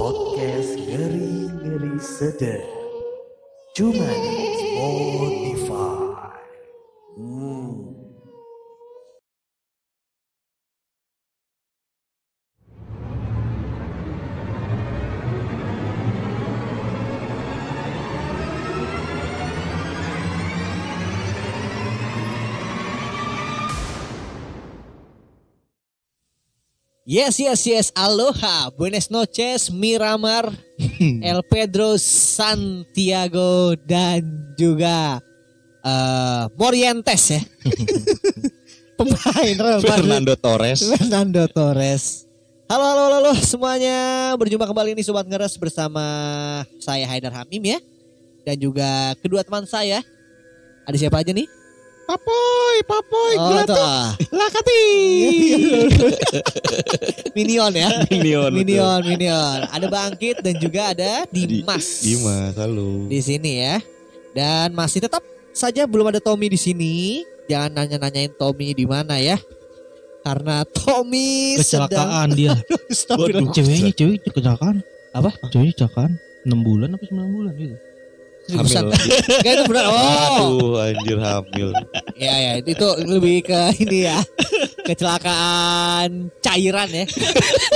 Podcast ngeri-ngeri sedih. Cuma di Spotify. Yes, yes, yes. Aloha. Buenas noches, Miramar, El Pedro Santiago dan juga eh Morientes ya. Pemain Real Madrid. Fernando Torres. Fernando Torres. Halo, halo, halo, halo semuanya. Berjumpa kembali nih Sobat Ngeres bersama saya Haidar Hamim ya. Dan juga kedua teman saya. Ada siapa aja nih? Papoy, Papoy, Oh, ah. Lakati. Minion ya. Minion. Minion, Minion. Ada Bangkit dan juga ada Dimas. Dimas, halo. Di sini ya. Dan masih tetap saja belum ada Tommy di sini. Jangan nanya-nanyain Tommy di mana ya. Karena Tommy kecelakaan dia. Waduh. Ceweknya cewek itu kecelakaan. Apa? Ceweknya kecelakaan. 6 bulan apa 9 bulan gitu. Hamil. Gak itu benar. Oh. Aduh, anjir hamil. Ya ya itu, itu lebih ke ini ya. Kecelakaan cairan ya.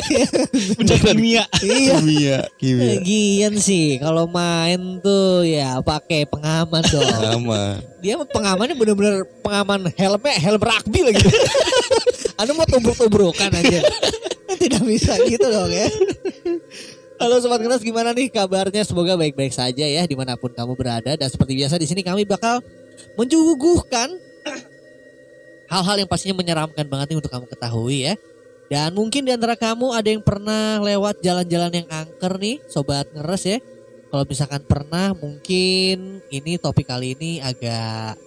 Benda kimia. iya. Kimia, kimia. Lagian sih kalau main tuh ya pakai pengaman dong. Sama. Dia pengamannya bener-bener pengaman helmnya helm rugby lagi. Anu mau tubruk-tubrukan aja. Tidak bisa gitu dong ya. Halo Sobat Keras gimana nih kabarnya? Semoga baik-baik saja ya di mana pun kamu berada. Dan seperti biasa di sini kami bakal menjuguhkan hal-hal yang pastinya menyeramkan banget nih untuk kamu ketahui ya. Dan mungkin di antara kamu ada yang pernah lewat jalan-jalan yang angker nih Sobat Ngeres ya. Kalau misalkan pernah mungkin ini topik kali ini agak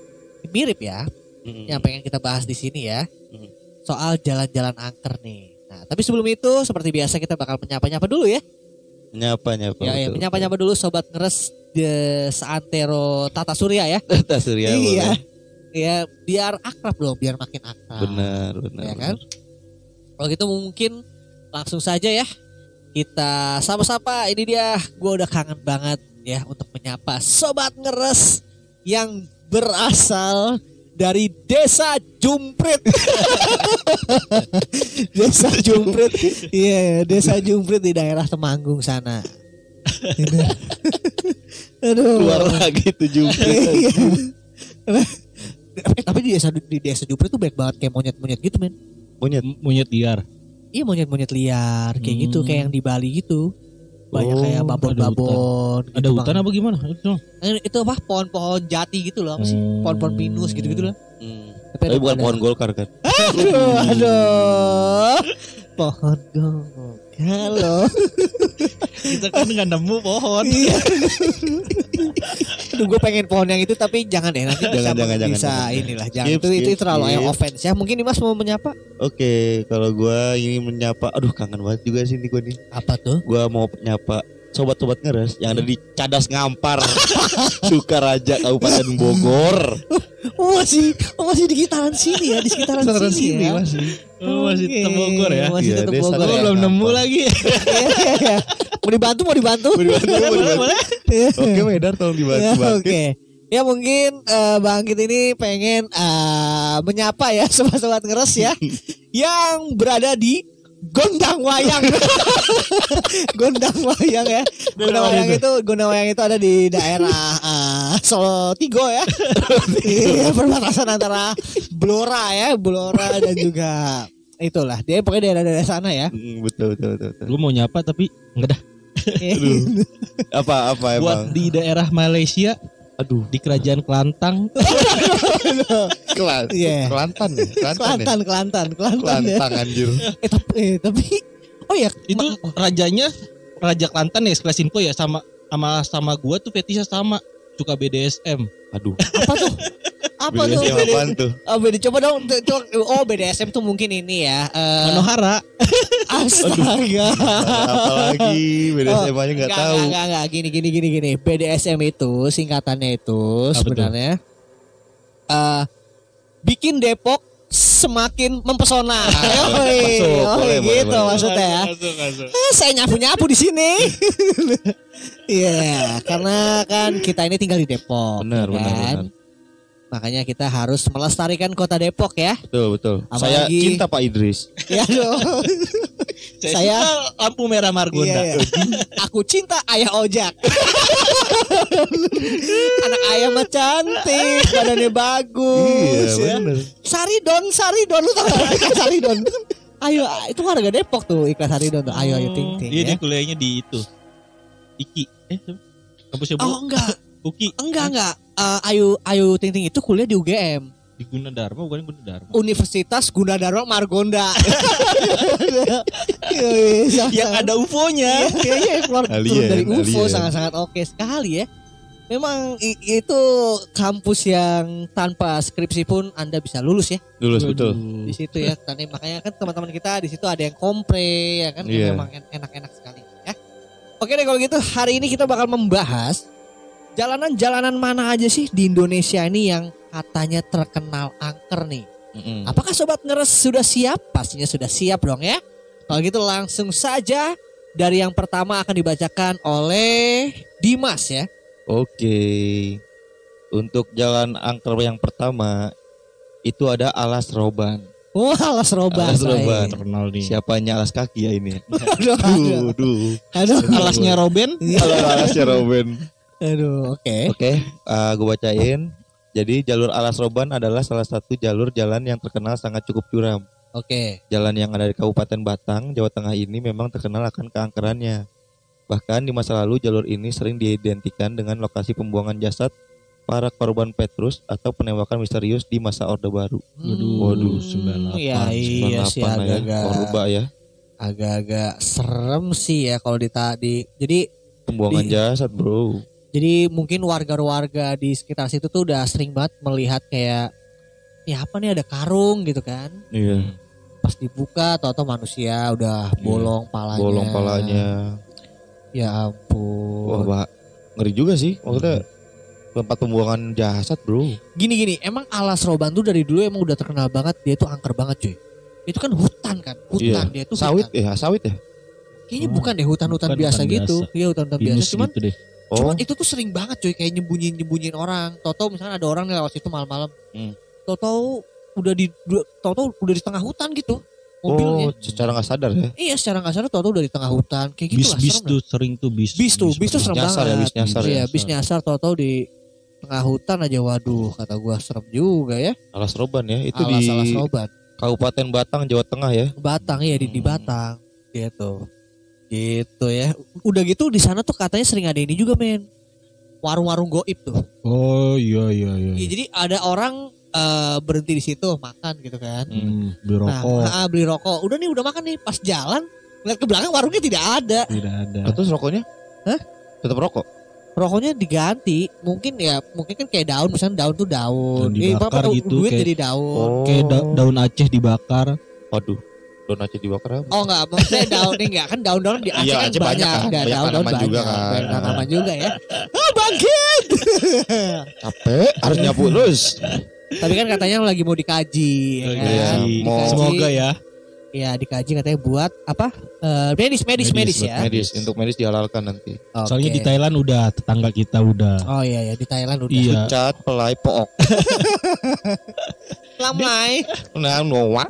mirip ya yang pengen kita bahas di sini ya. Hmm. Soal jalan-jalan angker nih. Nah, tapi sebelum itu seperti biasa kita bakal menyapa-nyapa dulu ya. Nyapa, nyapa. ya, ya betul. menyapa-nyapa dulu sobat ngeres de seantero Tata Surya ya. Tas Surya iya. Ya, biar akrab dong, biar makin akrab. Benar, benar. Ya kan? Kalau gitu mungkin langsung saja ya. Kita sama-sama ini dia gue udah kangen banget ya untuk menyapa sobat ngeres yang berasal dari desa Jumprit. desa Jumprit. Iya, desa Jumprit di daerah Temanggung sana. Aduh. Keluar lagi tujuh. Iya. Eh, tapi di desa di desa Jumprit tuh banyak banget kayak monyet-monyet gitu, men. Monyet. Monyet liar. Iya monyet-monyet liar kayak Hmm. gitu kayak yang di Bali gitu. Banyak Oh, kayak babon-babon. gitu, Ada Bang. hutan apa gimana? Itu. Eh, Itu apa? Pohon-pohon jati gitu loh, apa sih? Hmm. Pohon-pohon pinus gitu-gitu lah. Hmm. Tapi, Tapi ada- bukan ada- pohon golkar kan? Aduh, aduh. Pohon gong. Halo. Kita kan nggak nemu pohon. Iya. Aduh, gue pengen pohon yang itu tapi jangan deh nanti Jangan, jangan, jangan, bisa jangan. inilah jangan Skip, itu itu skip, terlalu yang offense ya. Mungkin Dimas mau menyapa Oke, kalau gua ini menyapa, aduh kangen banget juga sih nih gua nih. apa tuh? Gua mau nyapa sobat-sobat ngeres yang ada di Cadas Ngampar, Sukaraja, Kabupaten Bogor. Oh, masih oh, masih di sekitaran sini ya, di sekitaran, sini, ya. masih. Oh, masih Oke, tetap Bogor ya. Masih Iya, tetap desa Bogor ya. belum nemu lagi. Iya, iya, iya. Mau dibantu, mau dibantu. boleh, boleh. Iya. Oke, Medar tolong Ya, dibantu Oke. Bangkit. Ya mungkin eh, Bangkit ini pengen eh, menyapa ya sobat-sobat ngeres ya yang berada di Gondang Wayang. Gondang Wayang ya. Gondang Wayang itu Gondang Wayang itu ada di daerah eh, Solo Tigo ya. Iya, perbatasan antara Blora ya, Blora dan juga itulah dia pokoknya daerah-daerah sana ya. Betul, betul, betul, betul. Gue mau nyapa tapi enggak dah. Apa, apa Buat emang? di daerah Malaysia, Aduh, di kerajaan Kelantang, Kelan, Iya. Kelantan ya? Kelantan ya? Kelantan, Kelantan, Kelantan ya. Anjir. Eh tapi, eh, tapi oh ya itu rajanya Raja Kelantan ya sekelas info ya sama sama sama gua tuh fetisnya sama suka BDSM. Aduh, apa tuh? Apa tuh? BDSM apaan tuh? Oh, BD, coba dong. Oh, BDSM tuh mungkin ini ya. eh, Manohara. astaga. Apalagi BDSM aja nggak Enggak, tahu. enggak, enggak, Gini, gini, gini, gini. BDSM itu singkatannya itu Apa tuh? sebenarnya eh bikin Depok semakin mempesona. Yoi, Masuk, yoi, boleh, gitu boleh. maksudnya ya. Masuk, masuk. Ah, saya nyapu-nyapu di sini. Iya, karena kan kita ini tinggal di Depok. Benar, ya benar, kan? benar. Makanya kita harus melestarikan kota Depok ya. Betul, betul. Saya Apalagi- cinta Pak Idris. Ya dong. Saya, Saya- suka lampu merah Margonda. Iya, iya. Aku cinta ayah ojak. Anak ayah mah cantik, badannya bagus Iya, ya. benar. Saridon, Saridon lu tau gak iklan Saridon? Ayo, itu warga Depok tuh iklan Saridon tuh. Ayo, ayo ting ting Dia ya. dia kuliahnya di itu. Iki. Eh, siapa? kampusnya Oh enggak, Uki enggak enggak. Eh, Ayu Ayu Ting Ting itu kuliah di UGM. di Gunadarma bukan Gunadarma. Universitas Gunadarma Margonda. Iya, Yang ada UFO-nya. Iya, iya, keluar Alien, dari UFO sangat-sangat oke sekali ya. Memang itu kampus yang tanpa skripsi pun Anda bisa lulus ya Lulus betul. di situ ya. Karena makanya kan teman-teman kita di situ ada yang kompre ya kan Iya. memang en- enak-enak sekali ya. Oke deh kalau gitu hari ini kita bakal membahas jalanan-jalanan mana aja sih di Indonesia ini yang katanya terkenal angker nih. Mm-mm. Apakah sobat ngeres sudah siap? Pastinya sudah siap dong ya. Kalau gitu langsung saja dari yang pertama akan dibacakan oleh Dimas ya. Oke. Untuk jalan angker yang pertama itu ada alas roban. Wah, alas roban. Alas roban. Terkenal nih. Siapanya alas kaki ya ini? Aduh, aduh, Aduh, aduh. Alasnya Robin. Kalau alasnya Robin. Aduh, oke. Oke, gue bacain. Jadi jalur alas roban adalah salah satu jalur jalan yang terkenal sangat cukup curam. Oke. Jalan yang ada di Kabupaten Batang, Jawa Tengah ini memang terkenal akan keangkerannya. Bahkan di masa lalu jalur ini sering diidentikan dengan lokasi pembuangan jasad para korban Petrus atau penembakan misterius di masa Orde Baru. Waduh, 98. Ya iya sih 98 lah ya, agak-agak korba ya. agak-agak serem sih ya kalau di di jadi Pembuangan Di- jasad, Bro. Jadi mungkin warga-warga di sekitar situ tuh udah sering banget melihat kayak ya apa nih ada karung gitu kan. Iya, Pas dibuka atau manusia udah bolong palanya. bolong palanya. Ya Wah, ampun. Pak. Ngeri juga sih. Maksudnya tempat pembuangan jasad, Bro. Gini-gini, emang alas roban tuh dari dulu emang udah terkenal banget. Dia tuh angker banget cuy. Itu kan hutan kan, hutan dia tuh Sawit hutan. ya, sawit ya. Kayaknya Oh, bukan deh hutan-hutan bukan biasa hutan gitu. biasa. Iya hutan-hutan biasa. Cuman, gitu deh. Oh, cuman itu tuh sering banget cuy kayak nyembunyiin nyembunyiin orang. Toto misalnya ada orang nih lewat situ malam-malam. Hmm. Toto udah di Toto udah di tengah hutan gitu mobilnya. oh, secara nggak sadar ya. Iya secara nggak sadar Toto udah di tengah hutan kayak gitu Bis lah bis tuh sering tuh bis. Bis tuh, bis tuh serem Nyasar ya, banget. bis nyasar Iya, ya. bis nyasar Toto di tengah hutan aja waduh kata gua serem juga ya. Alas Roban ya. Itu alas di alas obat. Kabupaten Batang, Jawa Tengah ya. Batang ya di, di Hmm. Batang gitu. Gitu ya. Udah gitu di sana tuh katanya sering ada ini juga men. Warung-warung goib tuh. Oh iya iya iya. Iya, jadi ada orang eh, berhenti di situ makan gitu kan. Hmm, beli Nah, rokok ah, beli rokok. Udah nih udah makan nih pas jalan lihat ke belakang warungnya tidak ada. tidak ada. Nah, terus rokoknya? Hah? Tetap rokok. Rokoknya diganti. Mungkin ya mungkin kan kayak daun misalnya daun tuh daun. Daun dibakar apa, gitu, duit kayak- jadi daun. Kayak da- daun Aceh dibakar. Waduh. Don Aceh dibakar apa? Oh enggak, maksudnya daun ini enggak kan daun-daun di Aceh Iya, kan Aceh banyak, banyak kan. Ada Banyak daun-daun tanaman banyak, juga kan. banyak tanaman juga ya. Ah, bangkit. Capek, harus nyapu terus. Tapi kan katanya lagi mau dikaji, ya kan? Iya, mau- Dikaji. Semoga ya. Ya dikaji katanya buat apa? Eh, medis, medis, medis, Medis, ya. Medis, untuk medis dihalalkan nanti. Oke. Soalnya di Thailand udah tetangga kita udah. Oh iya ya di Thailand udah. Iya. Cat, pelai, pook. Lamai. Nah, noa.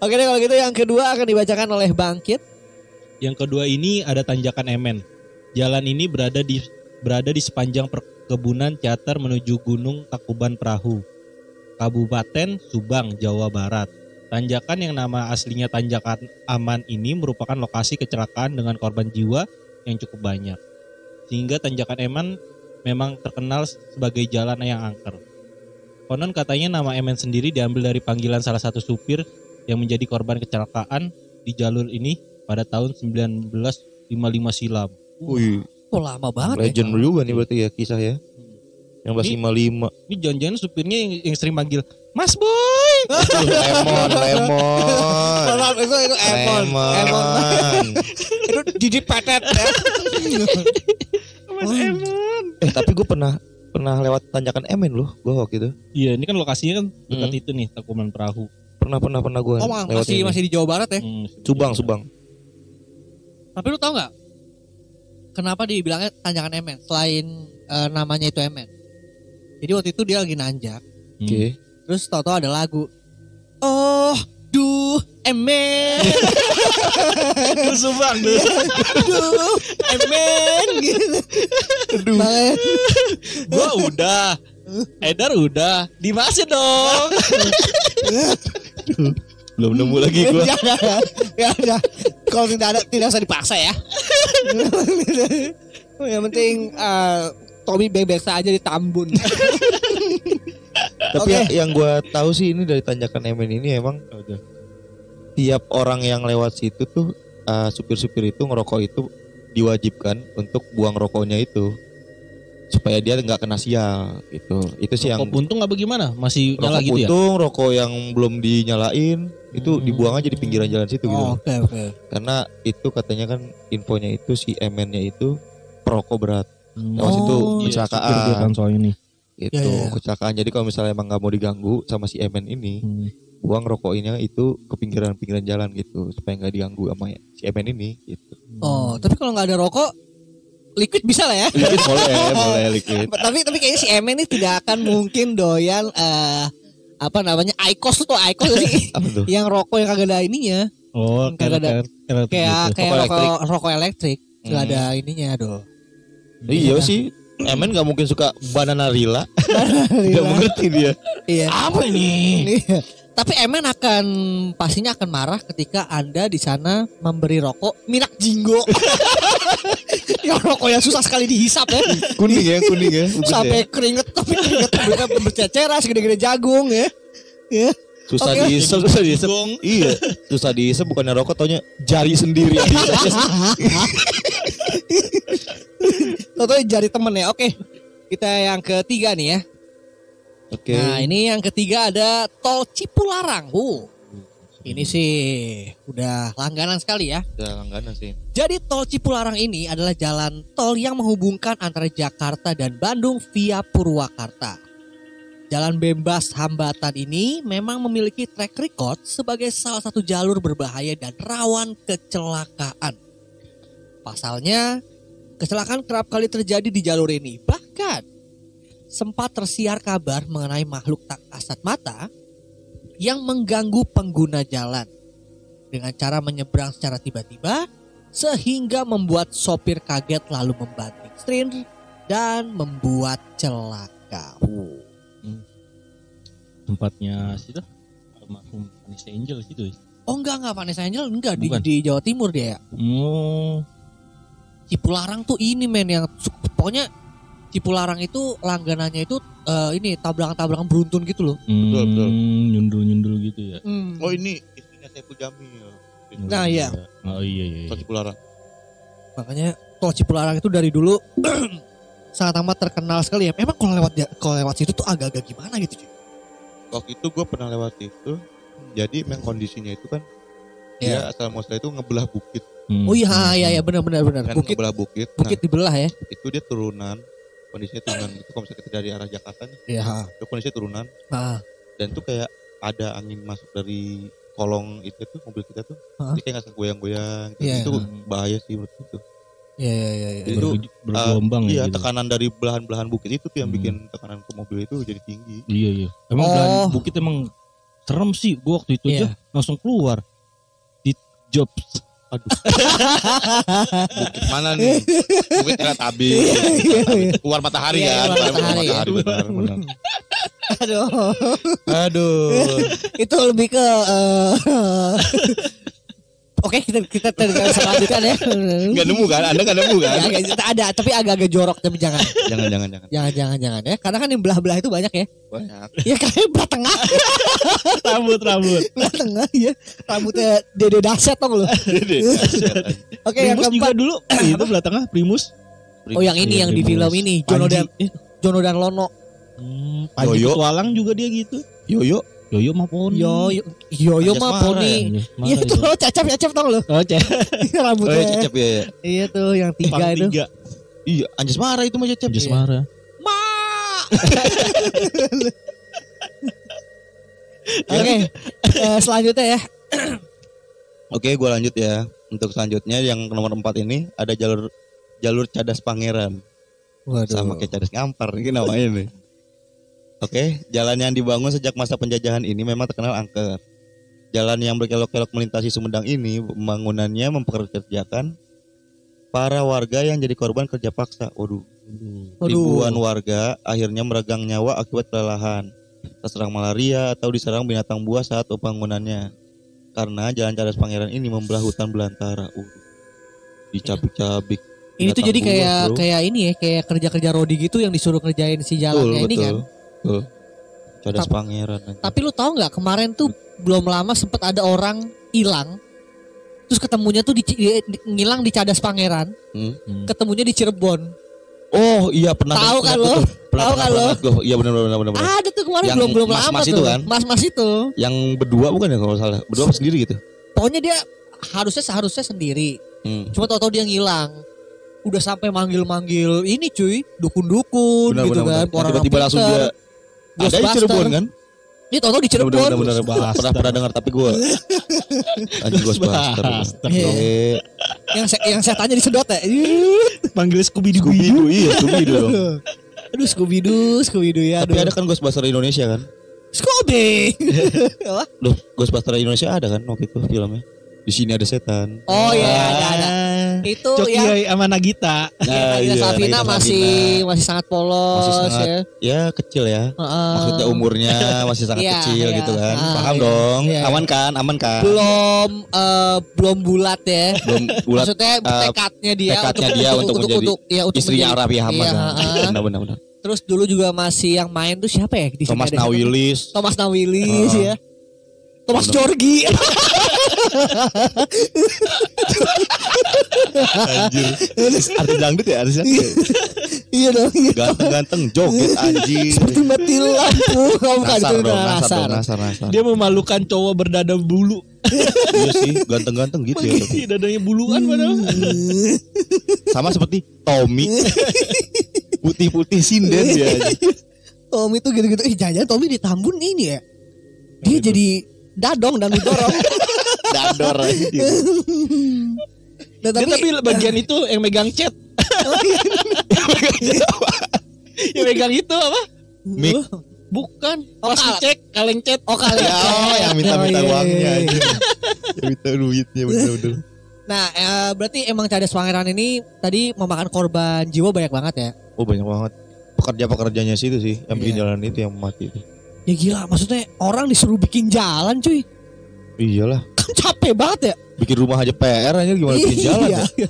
Oke deh kalau gitu yang kedua akan dibacakan oleh Bangkit. Yang kedua ini ada tanjakan Emen. Jalan ini berada di berada di sepanjang perkebunan Cater menuju Gunung Takuban Perahu, Kabupaten Subang, Jawa Barat. Tanjakan yang nama aslinya Tanjakan Aman ini merupakan lokasi kecelakaan dengan korban jiwa yang cukup banyak. Sehingga Tanjakan Eman memang terkenal sebagai jalan yang angker. Konon katanya nama Emen sendiri diambil dari panggilan salah satu supir yang menjadi korban kecelakaan di jalur ini pada tahun 1955 silam. Wih, Kok lama banget ya? legend juga nih berarti ya kisah ya. Yang lima lima. Ini jangan-jangan supirnya yang, yang sering manggil Mas Boy. Lemon, lemon. Maaf, itu itu Emon. Emon. itu Didi Petet ya. Mas Emon. Eh tapi gue pernah pernah lewat tanjakan Emen loh gua waktu itu. Iya, ini kan lokasinya kan dekat Hmm. itu nih, Takuban Perahu. Pernah pernah pernah gua Oh masih ini. masih di Jawa Barat ya. Hmm, Subang Subang. Tapi lu tau nggak kenapa dibilangnya tanjakan Emen selain eh, namanya itu Emen? Jadi waktu itu dia lagi nanjak, Hmm. Oke. terus tau-tau ada lagu. Oh, duh, Emen, Itu Subang tuh. duh, Emen gitu. Makanya, Gua udah. Edar udah. Dimasin dong. Belum nemu lagi gua. ya udah, ya udah. Kalau tidak ada tidak usah dipaksa ya. Yang penting eh, Tommy baik-baik saja di Tambun. Tapi Oke. yang, yang gua tahu sih ini dari tanjakan Emen ini emang tiap orang yang lewat situ tuh uh, supir-supir itu ngerokok itu diwajibkan untuk buang rokoknya itu supaya dia nggak kena sial gitu. Itu sih yang Rokok puntung apa gimana? Masih nyala rokok gitu ya? puntung, rokok yang belum dinyalain itu Hmm. dibuang aja di pinggiran jalan situ gitu. Oh, Oke oke. Karena itu katanya kan infonya itu si Emennya itu perokok berat. Oh, situ iya, kecelakaan. kan soal ini. Itu Ya, ya, ya. kecelakaan. Jadi kalau misalnya emang nggak mau diganggu sama si Emen ini, Hmm. buang rokoknya itu ke pinggiran-pinggiran jalan gitu supaya nggak diganggu sama si Emen ini gitu. Oh, tapi kalau nggak ada rokok, liquid bisa lah ya. Liquid boleh, boleh liquid. tapi tapi kayaknya si Emen ini tidak akan mungkin doyan eh apa namanya Icos tuh Icos sih. Yang rokok yang kagak ada ininya. Oh, Kagak ada- kayak Kayak kayak Rokok rokok rokok elektrik. Nggak Hmm. ada ininya doh. Iya sih. Emen nggak mungkin suka banana rila. Nggak mengerti dia. Iya. Apa ini? Iya. Tapi Emen akan pastinya akan marah ketika Anda di sana memberi rokok minak jinggo. Yang rokok yang susah sekali dihisap ya. Kuning ya, kuning ya. Bungkus Sampai ya. keringet tapi keringet berceceran segede-gede jagung ya. Ya. Susah Oke. dihisap, susah dihisap. Iya, susah dihisap bukannya rokok taunya jari sendiri. Toto jari temen ya. Oke. Kita yang ketiga nih ya. Oke. Nah, ini yang ketiga ada Tol Cipularang. Uh. Ini sih udah langganan sekali ya. Udah langganan sih. Jadi tol Cipularang ini adalah jalan tol yang menghubungkan antara Jakarta dan Bandung via Purwakarta. Jalan bebas hambatan ini memang memiliki track record sebagai salah satu jalur berbahaya dan rawan kecelakaan. Pasalnya, kecelakaan kerap kali terjadi di jalur ini. Bahkan, sempat tersiar kabar mengenai makhluk tak kasat mata yang mengganggu pengguna jalan dengan cara menyeberang secara tiba-tiba sehingga membuat sopir kaget lalu membanting setir dan membuat celaka. Tempatnya situ almarhum Vanessa Angel situ. Oh enggak enggak Vanessa Angel enggak di, Bukan. di Jawa Timur dia ya. Oh, Cipularang tuh ini men yang su- pokoknya Cipularang itu langganannya itu eh, ini tabrakan-tabrakan beruntun gitu loh. Betul, betul. Nyundul-nyundul gitu ya. Oh ini istrinya Saiful Jamil. Nah, iya. Oh iya iya. iya. Tol Cipularang. Makanya tol Cipularang itu dari dulu sangat amat terkenal sekali ya. Emang kalau lewat kalau lewat situ tuh agak-agak gimana gitu cuy. Waktu itu gue pernah lewat itu. Jadi memang kondisinya itu kan Iya. dia asal muasal itu ngebelah bukit Hmm. Oh iya iya iya benar benar benar. kan Bukit ngebelah bukit. bukit dibelah ya. Nah, itu dia turunan. Kondisinya turunan itu kalau misalnya kita dari arah Jakarta nih, Iya. itu kondisinya turunan dan tuh kayak ada angin masuk dari kolong itu tuh mobil kita tuh. Jadi kayak nggak goyang-goyang. Gitu. Iya. Itu bahaya sih menurut itu. iya iya iya. iya. Jadi itu, Ber- bergelombang iya, ya. gitu. tekanan dari belahan-belahan bukit itu tuh yang Hmm. bikin tekanan ke mobil itu jadi tinggi. Iya iya. Emang Oh. belahan bukit emang serem sih. Gua waktu itu Iya. aja langsung keluar di jobs. Bukit mana nih? Bukit Teletabi. Keluar matahari Iya, ya. keluar Keluar matahari. matahari benar, benar. Aduh. Aduh. itu lebih ke eh, Oke kita kita kita selanjutkan ya. Enggak nemu kan? Anda enggak nemu kan? Ya, kita ada tapi agak-agak jorok tapi jangan Jangan jangan jangan. jangan jangan jangan ya karena kan yang belah-belah itu banyak ya. Banyak. Ya kayak belah tengah, rambut rambut. belah tengah ya. Rambutnya dede daset tong lu. Oke yang Primus juga keempat. dulu itu belah tengah Primus. Oh yang ini Iya, yang di film ini Jono dan Panji. Eh, Jono dan Lono. Hmm, Panji Yoyo. Petualang juga dia gitu. Yoyo. Yoyo mah poni. Yo yo yo, yo Anjas mah Mara poni. Iya, Iya itu lo cacap cacap tong lu. Oh. Oh, Rambutnya. ya, cecep ya, ya. Iya tuh yang tiga itu. tiga. Iya, Anjas Mara itu mah cecep. Jasmara. Ma Oke, eh, selanjutnya ya. Oke, gue lanjut ya. Untuk selanjutnya yang nomor 4 ini ada jalur jalur cadas pangeran. Waduh. Sama kayak cadas ngampar ini namanya nih. Oke, jalan yang dibangun sejak masa penjajahan ini memang terkenal angker. Jalan yang berkelok-kelok melintasi Sumedang ini pembangunannya mempekerjakan para warga yang jadi korban kerja paksa. Waduh, Waduh. ribuan warga akhirnya meregang nyawa akibat kelelahan, terserang malaria atau diserang binatang buas saat pembangunannya. Karena jalan Cadas Pangeran ini membelah hutan belantara. Uh, dicabik-cabik. Ini tuh jadi buas, kayak bro. kayak ini ya, kayak kerja-kerja Rodi gitu yang disuruh kerjain si betul, jalannya ini betul, kan. Betul. Cadas Pangeran. anjing. Tapi lu tahu nggak kemarin tuh belum lama sempet ada orang hilang. Terus ketemunya tuh di, di- di- ngilang di Cadas Pangeran, Hmm. ketemunya di Cirebon. Oh iya pernah Tahu kan pernah, lo? Tahu kan lo? Iya benar benar benar benar. Ada tuh kemarin Yang belum belum lama mas-mas tuh. itu kan? Mas-mas itu. Yang berdua bukan ya kalau salah? Berdua apa sendiri gitu? Pokoknya dia harusnya seharusnya sendiri. Hmm. Cuma tahu-tahu dia ngilang. Udah sampai manggil-manggil ini cuy, dukun-dukun gitu benar, kan. Tiba-tiba langsung dia ada di Ghostbuster. Cirebon kan? Dia tahu-tahu di Cirebon. Bener, bener, bener. pernah pernah dengar tapi gue anjing Ghostbuster. Ghostbuster. Eh, Yang saya, yang saya tanya disedot ya. Panggil Scooby Doo. Scooby Doo iya Scooby Doo. dong. Aduh Scooby Doo, Scooby Doo ya. Tapi Aduh. ada kan Ghostbuster Indonesia kan? Scooby. Loh, Ghostbuster Indonesia ada kan waktu itu filmnya? Di sini ada setan. Oh iya ada ada. Itu Coki yang sama Nagita. ya, Nagita iya, Slavina Nagita masih masih sangat polos Masih sangat ya. ya kecil ya. Heeh. Maksudnya umurnya masih sangat Iya, kecil iya. gitu kan. Ah, Paham iya. dong. Iya. Aman kan? Aman kan? belum eh, belum bulat ya. Belum bulat Maksudnya eh, tekadnya dia tekadnya dia untuk menjadi ya, untuk istrinya menjadi- Arabi Ahmad. Iya, kan? heeh. Benar benar benar. Terus dulu juga masih yang main tuh siapa ya di Thomas? Nawilis. Thomas Nawilis Heeh. ya. Thomas. Jorgi. Anjir. Artis dangdut ya artis dangdut. ya? iya dong. Iya. Ganteng-ganteng joget anjing. Seperti mati lampu. Kamu Nasar itu dong, nasar nasar. dong. Dia memalukan cowok berdada bulu. Iya sih, ganteng-ganteng gitu ya. tapi. Dadanya buluan padahal. Sama seperti Tommy. Putih-putih sinden dia. aja. Tommy tuh gitu-gitu. Ih jangan Tommy di Tambun ini ya. Dia jadi dadong dan dorong. Dador anjing. Dan Dia tapi bagian itu yang megang chat. yang megang itu apa? Mic. Bukan. Oh, Pas cek kaleng chat. Oh kali Ya, oh, yang minta-minta Oh, iya, uangnya iya, iya. anjing. Yang minta duitnya bener-bener. Nah, eh, berarti emang Cadas Pangeran ini tadi memakan korban jiwa banyak banget ya. Oh banyak banget. Pekerja-pekerjanya sih itu sih yang bikin Iya. jalan itu yang mati itu. Ya gila, maksudnya orang disuruh bikin jalan cuy. Iyalah, Kan capek banget ya. bikin rumah aja PR aja gimana bikin jalan ya. Iya.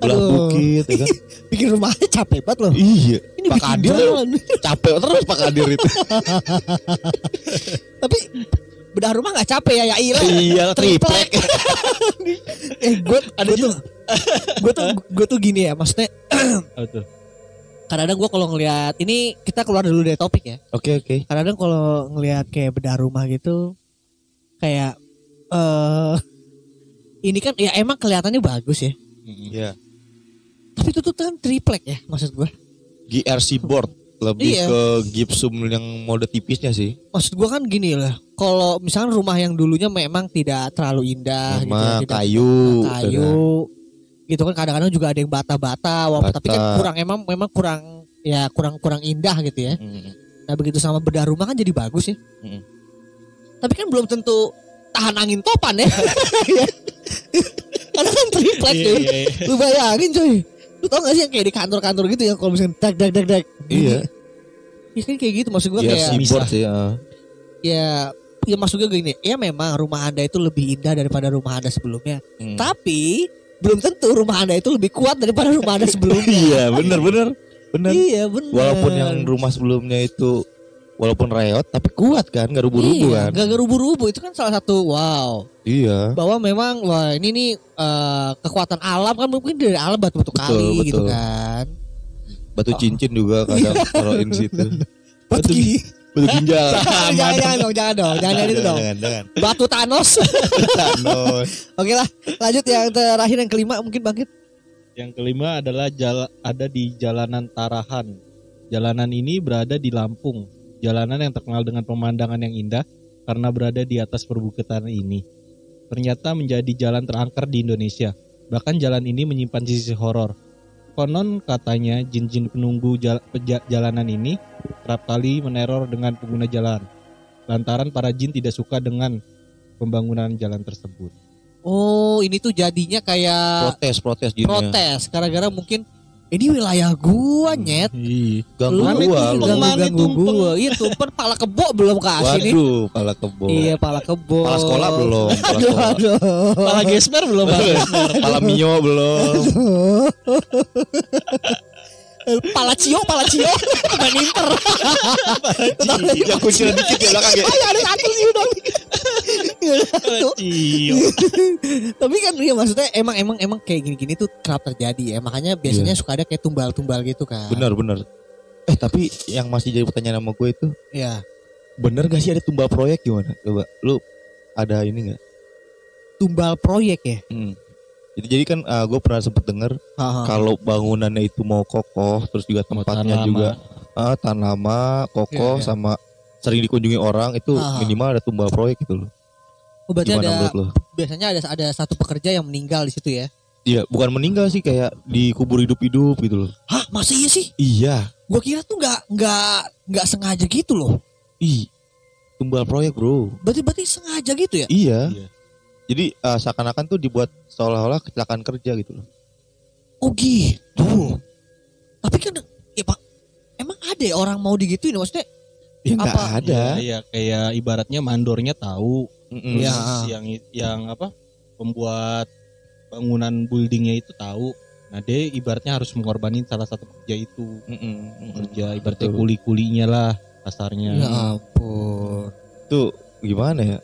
Belah bukit ya kan. Bikin rumahnya capek banget loh. Iya. Ini Pak Kadir jalan. capek terus Pak Kadir itu. Tapi bedah rumah gak capek ya, ya iya. iya, triplek. eh gue ada tuh gue tuh gue tuh gini ya maksudnya kadang-kadang gue kalau ngelihat ini kita keluar dulu dari topik ya Oke, oke. kadang-kadang kalau ngelihat kayak bedah rumah gitu kayak eh ini kan ya emang kelihatannya bagus ya Iya. tapi itu tuh kan triplek ya maksud gue GRC board lebih Iya. ke gypsum yang mode tipisnya sih. maksud gue kan gini lah kalau misalnya rumah yang dulunya memang tidak terlalu indah gitu ya, Memang tidak- kayu. kayu gitu kan kadang-kadang juga ada yang bata-bata walaupun tapi kan Bata. kurang emang memang kurang ya kurang kurang indah gitu ya Mm. nah begitu sama bedah rumah kan jadi bagus ya Mm. tapi kan belum tentu tahan angin topan ya Iya. karena kan triplek Iya, cuy iya, iya. lu bayangin cuy lu tau gak sih yang kayak di kantor-kantor gitu ya kalau misalnya dak dak dak dak Iya. ya kan kayak gitu maksud gue GRC kayak sih. ya. ya ya maksud gue gini ya memang rumah anda itu lebih indah daripada rumah anda sebelumnya Mm. tapi belum tentu rumah anda itu lebih kuat daripada rumah anda sebelumnya Iya, bener bener. Bener. iya benar Walaupun yang rumah sebelumnya itu walaupun reot tapi kuat kan, gak rubuh-rubuh iya, kan. gak rubuh-rubuh itu kan salah satu wow Iya. bahwa memang wah ini nih eh, kekuatan alam kan mungkin dari alam batu-batu Betul, kali gitu betul. kan Batu cincin juga kadang taruhin situ. batu Batu ginjal. jangan jangan dong jangan dong jangan jangan itu dong Jangan, jangan. batu Thanos Thanos. oke lah lanjut yang terakhir yang kelima mungkin bangkit Yang kelima adalah jala, ada di Jalanan Tarahan. Jalanan ini berada di Lampung. Jalanan yang terkenal dengan pemandangan yang indah karena berada di atas perbukitan ini. Ternyata menjadi jalan terangker di Indonesia. Bahkan jalan ini menyimpan sisi horor. Konon katanya jin-jin penunggu jal- peja- jalanan ini kerap kali meneror dengan pengguna jalan. Lantaran para jin tidak suka dengan pembangunan jalan tersebut. Oh, ini tuh jadinya kayak Protes, protes jinnya. protes gara-gara mungkin ini wilayah gua nyet. Iya. Ganggu gua lu. mana Ganggu-ganggu tumpeng? gua. Iya, tumpeng pala kebo belum kasih nih. Waduh, pala kebo. Iya, pala kebo. Pala sekolah belum, pala Aduh, sekolah. aduh. Pala gesper belum pala mio belum. Pala cio, pala cio. Main inter. Yang kunciran dikit ya belakang ya. Ayo ada satu sih udah. Tuh. Cio. Tapi kan ya maksudnya emang emang emang kayak gini-gini tuh kerap terjadi ya. Makanya biasanya suka ada kayak tumbal-tumbal gitu kan. Benar, benar. Eh, tapi yang masih jadi pertanyaan sama gue itu, Iya. bener gak sih ada tumbal proyek gimana? Coba, lu ada ini gak? Tumbal proyek ya. Hmm. Jadi, jadi kan gue pernah sempet denger kalau bangunannya itu mau kokoh, terus juga tempatnya juga ah, tahan lama, kokoh, Iya, iya. sama sering dikunjungi orang itu Ah. minimal ada tumbal proyek gitu loh. Oh, berarti Gimana ada biasanya ada ada satu pekerja yang meninggal di situ ya. Iya, bukan meninggal sih kayak dikubur hidup-hidup gitu loh. Hah, masa iya sih? Iya, Gua kira tuh nggak nggak nggak sengaja gitu loh. ih, tumbal proyek bro. Berarti berarti sengaja gitu ya? Iya. Iya. Jadi ah, seakan-akan tuh dibuat seolah-olah kecelakaan kerja gitu loh. Oh gitu. Tapi kan ya Pak, emang ada ya orang mau digituin maksudnya? Ya Apa? ada. Iya, iya, kayak ibaratnya mandornya tahu Mm-mm. Iya. terus yang yang apa pembuat bangunan buildingnya itu tahu. Nah dia ibaratnya harus mengorbanin salah satu pekerja itu Mm-mm, kerja ibaratnya kuli-kulinya lah kasarnya. Ya ampun. Tuh gimana ya?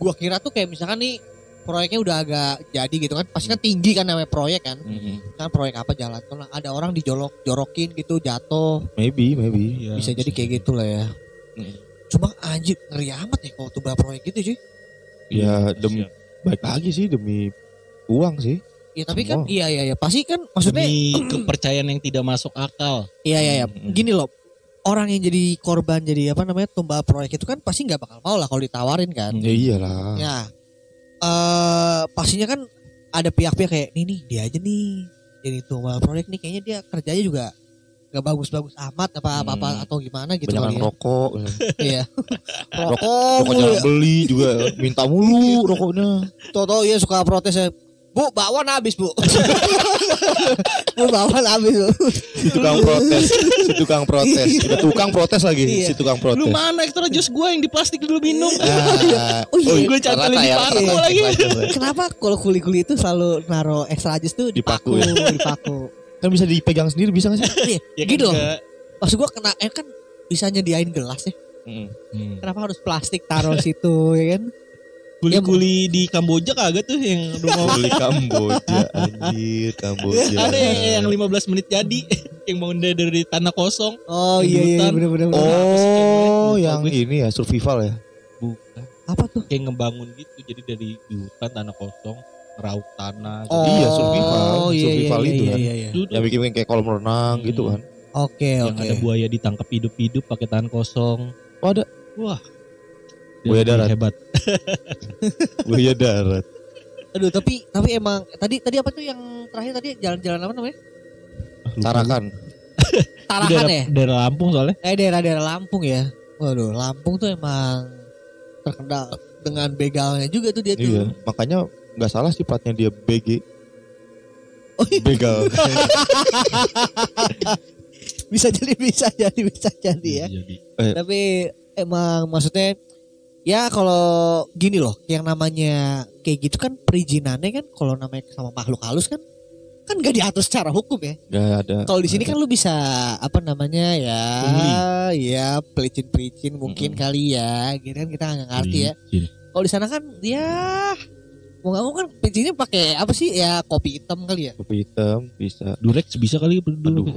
Gua kira tuh kayak misalkan nih proyeknya udah agak jadi gitu kan pasti kan tinggi kan namanya proyek kan Mm-mm. kan proyek apa jalan tol ada orang dijolok jorokin gitu jatuh Maybe, maybe. Iya, bisa jadi kayak gitu lah ya Mm. cuma anjir ngeri amat ya kalau tuh proyek gitu sih Ya demi baik lagi sih demi uang sih. ya tapi kan Semua. iya iya iya pasti kan maksudnya demi kepercayaan yang tidak masuk akal. iya iya iya Mm-mm. gini loh orang yang jadi korban jadi apa namanya tumbal proyek itu kan pasti nggak bakal mau lah kalau ditawarin kan Ya iyalah. ya eh pastinya kan ada pihak-pihak kayak nih nih dia aja nih jadi tumbal proyek nih kayaknya dia kerjanya juga gak bagus-bagus amat apa apa, apa Hmm. atau gimana gitu Banyak kali ya. rokok. Iya. Rokok Rokok ya. beli juga minta mulu rokoknya. Toto iya suka protes ya. Bu, bakwan habis, Bu. bu, bakwan habis, Bu. Si tukang protes, si tukang protes. Udah tukang protes lagi, Iya. si tukang protes. Lu mana extra jus gue yang di plastik dulu minum? Ah, Oh iya, gue cantelin di ya, parko rata. lagi. Kenapa kalau kuli-kuli itu selalu naro extra jus tuh Dipaku dipaku, ya? dipaku. Kan bisa dipegang sendiri bisa gak sih? Iya, Ya kan gitu loh. Maksud gua kena eh kan bisa nyediain gelas ya. Mm-mm. Hmm. Kenapa harus plastik taruh situ ya kan? Kuli-kuli di Kamboja kagak tuh yang rumah Beli Kamboja anjir, Kamboja. ada yang, yang 15 menit jadi yang bangun dari, dari tanah kosong. Oh iya iya hutan. bener bener. Oh, yang ini ya survival ya. Bukan. Apa tuh? Kayak ngebangun gitu jadi dari di hutan tanah kosong raut tanah. Oh, Iya, survival. iya, iya, Survival iya, itu iya, kan. iya, iya. Yang bikin kayak kolam renang Hmm. gitu kan. Oke yang oke. ada buaya ditangkap hidup-hidup pakai tangan kosong. Oh, ada. Wah. Buaya darat. Hebat. Buaya darat. Aduh tapi tapi emang tadi tadi apa tuh yang terakhir tadi jalan-jalan apa namanya? Tarakan. Di Tarakan daerah, ya? daerah Lampung soalnya. Eh daerah-daerah Lampung ya. Waduh, Lampung tuh emang terkenal dengan begalnya juga tuh dia tuh. Iya, makanya nggak salah sih platnya dia BG. Oh, iya. Begal. Bisa jadi bisa jadi bisa jadi ya. Jadi. Tapi emang maksudnya ya kalau gini loh, yang namanya kayak gitu kan perizinannya kan kalau namanya sama makhluk halus kan kan gak diatur secara hukum ya. Gak ada. Kalau di sini kan lu bisa apa namanya ya, Pungli. ya pelicin-pelicin mungkin Mm-mm. kali ya, gitu kan kita nggak ngerti ya. Iya. Kalau di sana kan ya mau nggak mau kan pelicinnya pakai apa sih ya kopi hitam kali ya. Kopi hitam bisa. Durex bisa kali berdua. Aduh.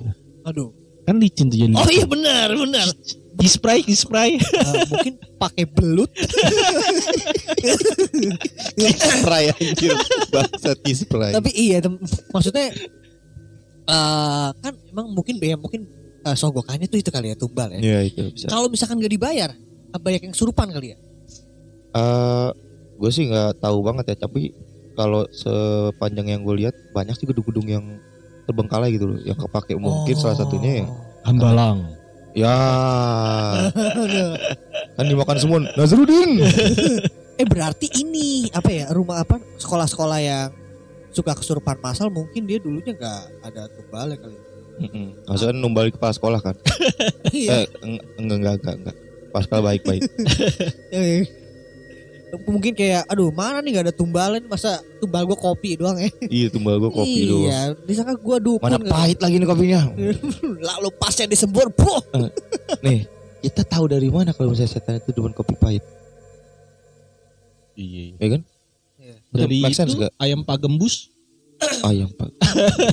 Aduh. Kan licin tuh jadi. Oh iya benar benar. Di spray, di spray. Eh, mungkin pakai belut. Spray anjir. Bangsat spray. Tapi iya maksudnya eh kan emang mungkin ya mungkin eh, sogokannya tuh itu kali ya tumbal ya. Iya itu bisa. Kalau misalkan nggak dibayar, banyak yang surupan kali ya. Eh, gue sih nggak tahu banget ya, tapi kalau sepanjang yang gue lihat banyak sih gedung-gedung yang terbengkalai gitu loh, yang kepake mungkin salah satunya ya. Hambalang. Ya, kan dimakan semua Nazrudin. eh berarti ini apa ya rumah apa sekolah-sekolah yang suka kesurupan masal mungkin dia dulunya nggak ada tumbalnya kali. ya. Mm-mm. Maksudnya numbal di kepala sekolah kan? Iya. Eh, eng- enggak enggak enggak enggak. Pascal baik-baik. Eh, mungkin kayak aduh mana nih nggak ada tumbalan masa tumbal gua kopi doang ya. iya tumbal gue kopi doang. iya, disangka gua dukun. Mana kali. pahit lagi nih kopinya? Lalu pasnya disembur, puh. Nih, kita tahu dari mana kalau misalnya setan itu demen kopi pahit, Iya. ya kan? Iya. Dari itu nggak? ayam pak gembus Ayam pak.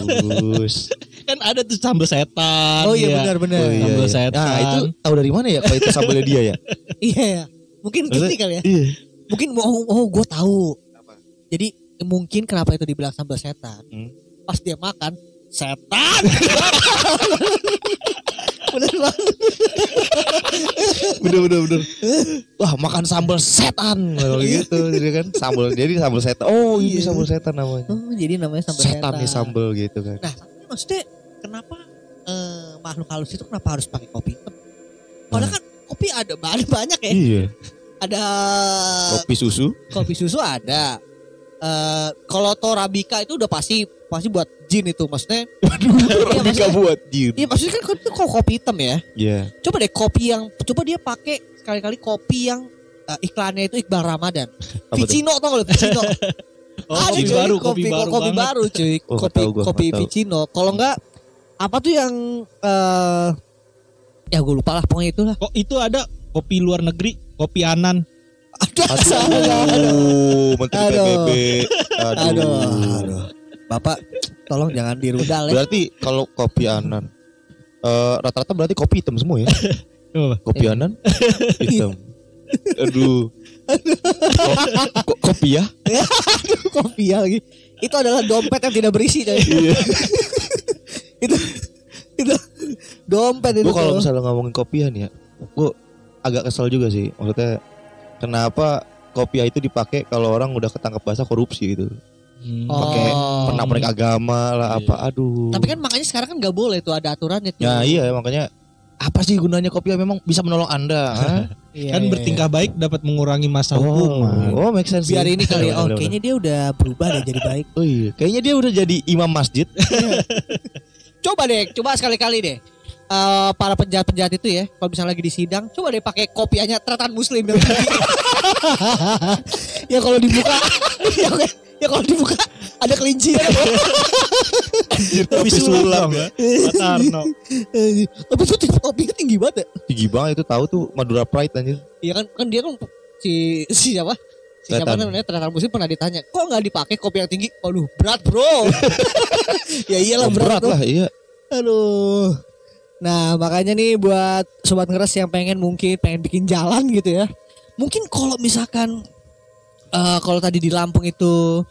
Bagus. kan ada tuh sambal setan. Oh iya ya. benar-benar. Oh, iya, Sambal iya. setan. Nah itu tahu dari mana ya kalau itu sambelnya dia ya? Iya ya. Mungkin gini kali ya. Iya. Mungkin oh, oh gue tahu. Jadi mungkin kenapa itu dibilang sambal setan. Hmm. Pas dia makan setan. Bener banget. Bener bener bener. Wah makan sambal setan kalau gitu, jadi kan sambal jadi sambal setan. Oh ini Iya. sambal setan namanya. Oh, jadi namanya sambal Setan setan. nih sambal gitu kan. Nah, maksudnya kenapa eh, makhluk halus itu kenapa harus pakai kopi hitam? Padahal kan kopi ada ada banyak ya. Iya. Ada Kopi susu. kopi susu ada. Eh kalau Torabika itu udah pasti pasti buat jin itu maksudnya. Iya, maksudnya- buat jin. Iya maksudnya kan itu kok kopi hitam ya. Iya. Coba deh kopi yang coba dia pakai sekali-kali kopi yang eh, iklannya itu Iqbal Ramadan. Vicino tau gak lo Vicino? Oh, Ada, kopi cuy, baru, kopi, kopi baru kopi baru cuy. Oh, nggak kopi gua, kopi. Vicino. Kalau enggak apa tuh yang eh ya gue lupa lah pokoknya itu lah. Kok itu ada kopi luar negeri, kopi Anan. Aduh, aduh, Aduh, Menteri Aduh. PBB. aduh, Aduh. aduh. Bapak tolong jangan dirudal ya. Berarti kalau kopi anan eh, rata-rata berarti kopi hitam semua ya? Kopi anan hitam. Aduh. Ko- ko- kopi ya? kopi ya lagi. Itu adalah dompet yang tidak berisi coy. Iya. itu itu dompet itu. Kalau misalnya ngomongin kopian ya, gue agak kesel juga sih. Maksudnya kenapa kopiah itu dipakai kalau orang udah ketangkep basah korupsi gitu. Hmm. Pakai Oh. penak-penik agama lah Iya. apa. Aduh. Tapi kan makanya sekarang kan nggak boleh tuh ada aturannya tuh. Ya iya makanya apa sih gunanya kopiah memang bisa menolong anda? Iya, kan iya, bertingkah baik dapat mengurangi masa oh, hukuman. oh make sense. Biar ini kali oh kayaknya dia udah berubah deh jadi baik. Oh iya, kayaknya dia udah jadi imam masjid. Coba deh, coba sekali-kali deh. Eh, para penjahat-penjahat itu ya, kalau misalnya lagi di sidang, coba deh pakai kopiahnya teratan muslim yang tinggi. ya kalau dibuka, ya, ya kalau dibuka ada kelinci. Kopi sulam ya. Tapi itu tinggi- kopinya tinggi banget ya. Tinggi banget itu tahu tuh Madura Pride anjir. Iya kan, kan dia kan si si siapa? Si siapa namanya teratan muslim pernah ditanya, kok nggak dipakai kopi yang tinggi? Waduh, berat bro. ya iyalah berat, tuh. lah, iya. Aduh. Nah makanya nih buat sobat ngeres yang pengen mungkin pengen bikin jalan gitu ya. Mungkin kalau misalkan eh kalau tadi di Lampung itu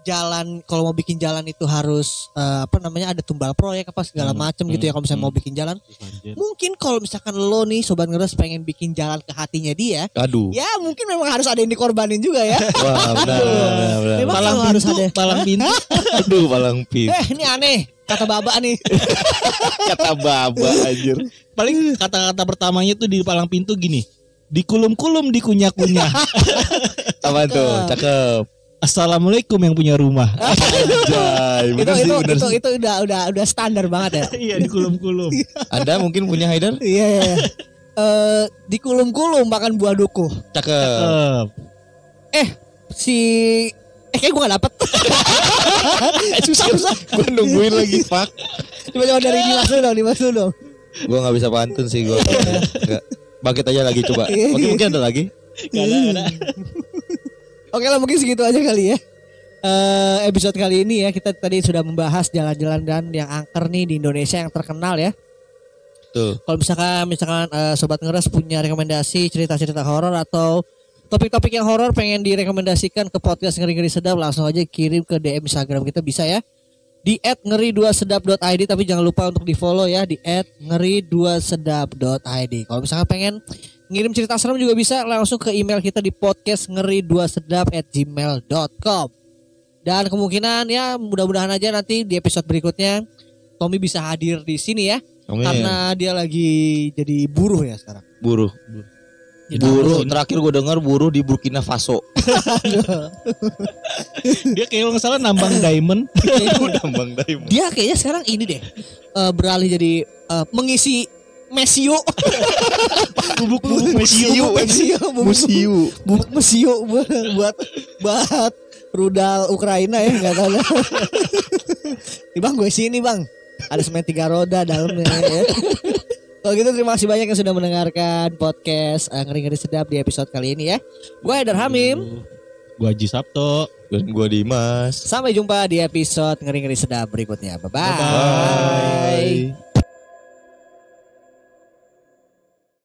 jalan kalau mau bikin jalan itu harus eh, apa namanya ada tumbal proyek apa segala Hmm, macem gitu ya kalau misalnya hmm, mau bikin jalan. Mungkin kalau misalkan lo nih sobat ngeres pengen bikin jalan ke hatinya dia, Aduh. ya mungkin memang harus ada yang dikorbanin juga ya. Wah, benar, benar, benar. Memang Palang kalau harus pintu, ada- palang pintu. Aduh, palang pin. eh ini aneh kata baba nih. Kata baba anjir. Paling kata-kata pertamanya tuh di palang pintu gini. Dikulum-kulum, dikunyah-kunyah. Apa tuh? Cakep. Assalamualaikum yang punya rumah. Anjay, itu sih, itu bener itu, sih. itu udah udah udah standar banget ya. Iya, dikulum-kulum. Anda mungkin punya Haidar? Iya. iya, iya. Eh, dikulum-kulum makan buah duku. Cakep. Eh, Si eh kayak gue gak dapet. susah susah. Gue nungguin lagi, Pak. Coba coba dari Dimas dulu dong, Dimas dulu dong. Gue gak bisa pantun sih gue. Enggak. Bangkit aja lagi coba. Mungkin mungkin ada lagi. gak ada, gak ada. Oke lah mungkin segitu aja kali ya. Eh episode kali ini ya kita tadi sudah membahas jalan-jalan dan yang angker nih di Indonesia yang terkenal ya. Tuh. Kalau misalkan misalkan eh, sobat ngeres punya rekomendasi cerita-cerita horor atau topik-topik yang horor pengen direkomendasikan ke podcast ngeri-ngeri sedap langsung aja kirim ke DM Instagram kita bisa ya. di @ngeri2sedap.id tapi jangan lupa untuk di follow ya di @ngeri2sedap.id. Kalau misalkan pengen ngirim cerita serem juga bisa langsung ke email kita di podcast ngeri2sedap@gmail.com. Dan kemungkinan ya mudah-mudahan aja nanti di episode berikutnya Tommy bisa hadir di sini ya Amin. karena dia lagi jadi buruh ya sekarang. buruh. Jadi Buruh terakhir gue dengar buruh di Burkina Faso. Dia kayak nggak salah nambang diamond. Tambang Diamond. Dia kayaknya sekarang ini deh eh, beralih jadi eh, mengisi mesio Bubuk-bubuk mesio mesio. mesio Musiu. bubuk mesio buat buat rudal Ukraina ya nggak tahu. Nih bang gue sini bang ada semen tiga roda dalamnya ya. Kalau gitu terima kasih banyak yang sudah mendengarkan podcast eh, ngeri ngeri sedap di episode kali ini ya. Gue Haidar Hamim. Gua Haji Sabto. Dan gue Dimas. Sampai jumpa di episode ngeri ngeri sedap berikutnya. Bye bye. Bye.